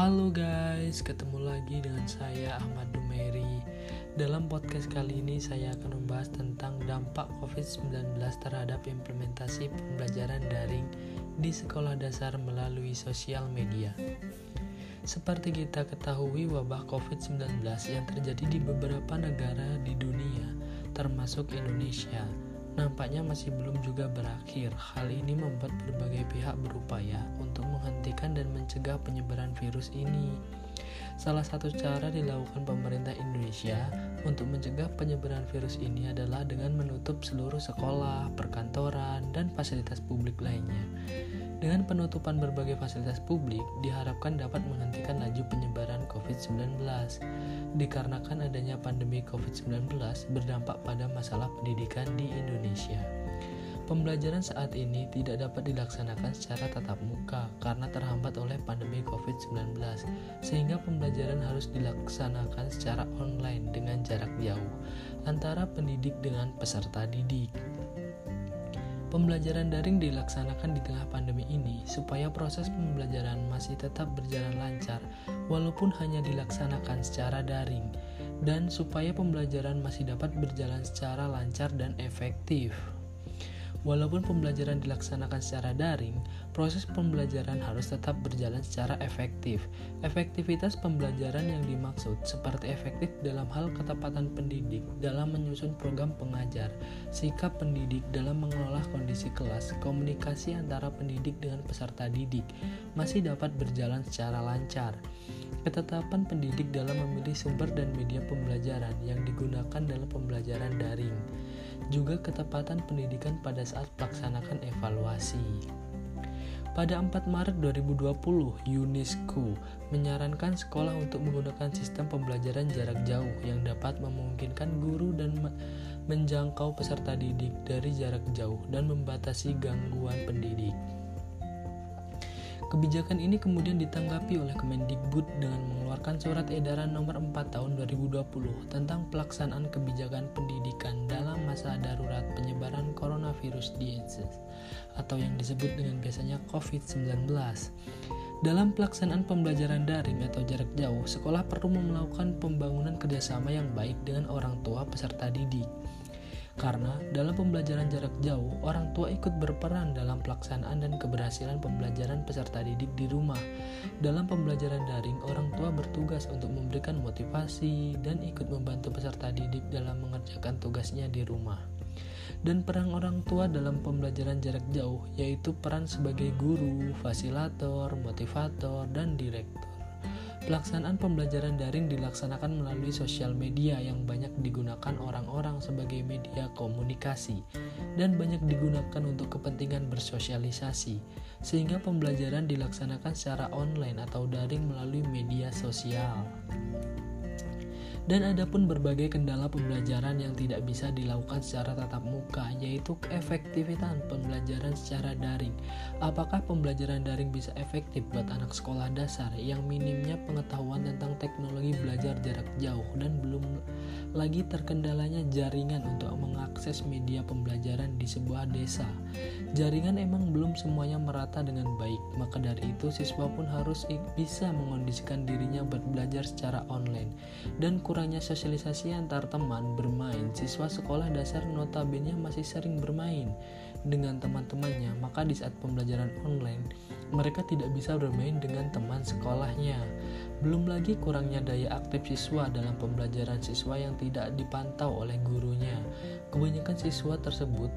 Halo guys, ketemu lagi dengan saya Ahmad Dumeri. Dalam podcast kali ini saya akan membahas tentang dampak COVID-19 terhadap implementasi pembelajaran daring di sekolah dasar melalui sosial media. Seperti kita ketahui, wabah COVID-19 yang terjadi di beberapa negara di dunia, termasuk Indonesia, nampaknya masih belum juga berakhir. Hal ini membuat berbagai pihak berupaya untuk menghentikan dan mencegah penyebaran virus ini. Salah satu cara dilakukan pemerintah Indonesia untuk mencegah penyebaran virus ini adalah dengan menutup seluruh sekolah, perkantoran, dan fasilitas publik lainnya. Dengan penutupan berbagai fasilitas publik, diharapkan dapat menghentikan laju penyebaran COVID-19. Dikarenakan adanya pandemi COVID-19 berdampak pada masalah pendidikan di Indonesia. Pembelajaran saat ini tidak dapat dilaksanakan secara tatap muka karena terhambat oleh pandemi COVID-19, sehingga pembelajaran harus dilaksanakan secara online dengan jarak jauh antara pendidik dengan peserta didik. Pembelajaran daring dilaksanakan di tengah pandemi ini supaya proses pembelajaran masih tetap berjalan lancar walaupun hanya dilaksanakan secara daring dan supaya pembelajaran masih dapat berjalan secara lancar dan efektif. Walaupun pembelajaran dilaksanakan secara daring, proses pembelajaran harus tetap berjalan secara efektif. Efektivitas pembelajaran yang dimaksud seperti efektif dalam hal ketepatan pendidik dalam menyusun program pengajar, sikap pendidik dalam mengelola kondisi kelas, komunikasi antara pendidik dengan peserta didik masih dapat berjalan secara lancar. Ketetapan pendidik dalam memilih sumber dan media pembelajaran yang digunakan dalam pembelajaran daring juga ketepatan pendidikan pada saat melaksanakan evaluasi. Pada 4 Maret 2020, UNESCO menyarankan sekolah untuk menggunakan sistem pembelajaran jarak jauh yang dapat memungkinkan guru dan menjangkau peserta didik dari jarak jauh dan membatasi gangguan pendidik. Kebijakan ini kemudian ditanggapi oleh Kemendikbud dengan mengeluarkan surat edaran nomor 4 tahun 2020 tentang pelaksanaan kebijakan pendidikan dalam masa darurat penyebaran coronavirus disease atau yang disebut dengan biasanya COVID-19. Dalam pelaksanaan pembelajaran daring atau jarak jauh, sekolah perlu melakukan pembangunan kerjasama yang baik dengan orang tua peserta didik karena dalam pembelajaran jarak jauh, orang tua ikut berperan dalam pelaksanaan dan keberhasilan pembelajaran peserta didik di rumah. Dalam pembelajaran daring, orang tua bertugas untuk memberikan motivasi dan ikut membantu peserta didik dalam mengerjakan tugasnya di rumah. Dan peran orang tua dalam pembelajaran jarak jauh yaitu peran sebagai guru, fasilitator, motivator, dan direktur. Pelaksanaan pembelajaran daring dilaksanakan melalui sosial media yang banyak digunakan orang-orang sebagai media komunikasi dan banyak digunakan untuk kepentingan bersosialisasi, sehingga pembelajaran dilaksanakan secara online atau daring melalui media sosial. Dan ada pun berbagai kendala pembelajaran yang tidak bisa dilakukan secara tatap muka, yaitu keefektifan pembelajaran secara daring. Apakah pembelajaran daring bisa efektif buat anak sekolah dasar yang minimnya pengetahuan tentang teknologi belajar jarak jauh dan belum lagi terkendalanya jaringan untuk mengakses media pembelajaran di sebuah desa? Jaringan emang belum semuanya merata dengan baik, maka dari itu siswa pun harus bisa mengondisikan dirinya buat belajar secara online dan kurang kurangnya sosialisasi antar teman bermain, siswa sekolah dasar notabene masih sering bermain dengan teman-temannya, maka di saat pembelajaran online, mereka tidak bisa bermain dengan teman sekolahnya. Belum lagi kurangnya daya aktif siswa dalam pembelajaran siswa yang tidak dipantau oleh gurunya. Kebanyakan siswa tersebut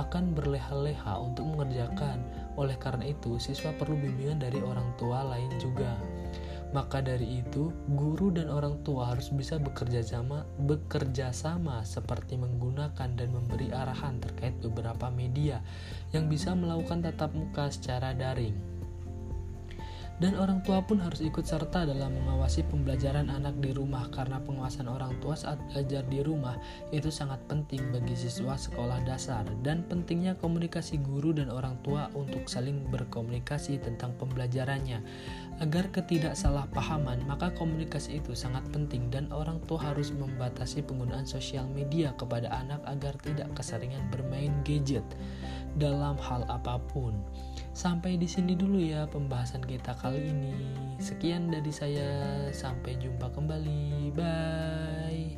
akan berleha-leha untuk mengerjakan. Oleh karena itu, siswa perlu bimbingan dari orang tua lain juga. Maka dari itu, guru dan orang tua harus bisa bekerja sama, bekerja sama seperti menggunakan dan memberi arahan terkait beberapa media yang bisa melakukan tatap muka secara daring. Dan orang tua pun harus ikut serta dalam mengawasi pembelajaran anak di rumah karena pengawasan orang tua saat belajar di rumah itu sangat penting bagi siswa sekolah dasar dan pentingnya komunikasi guru dan orang tua untuk saling berkomunikasi tentang pembelajarannya. Agar ketidaksalahpahaman, maka komunikasi itu sangat penting dan orang tua harus membatasi penggunaan sosial media kepada anak agar tidak keseringan bermain gadget dalam hal apa pun. Sampai di sini dulu ya pembahasan kita kali ini. Sekian dari saya, sampai jumpa kembali. Bye.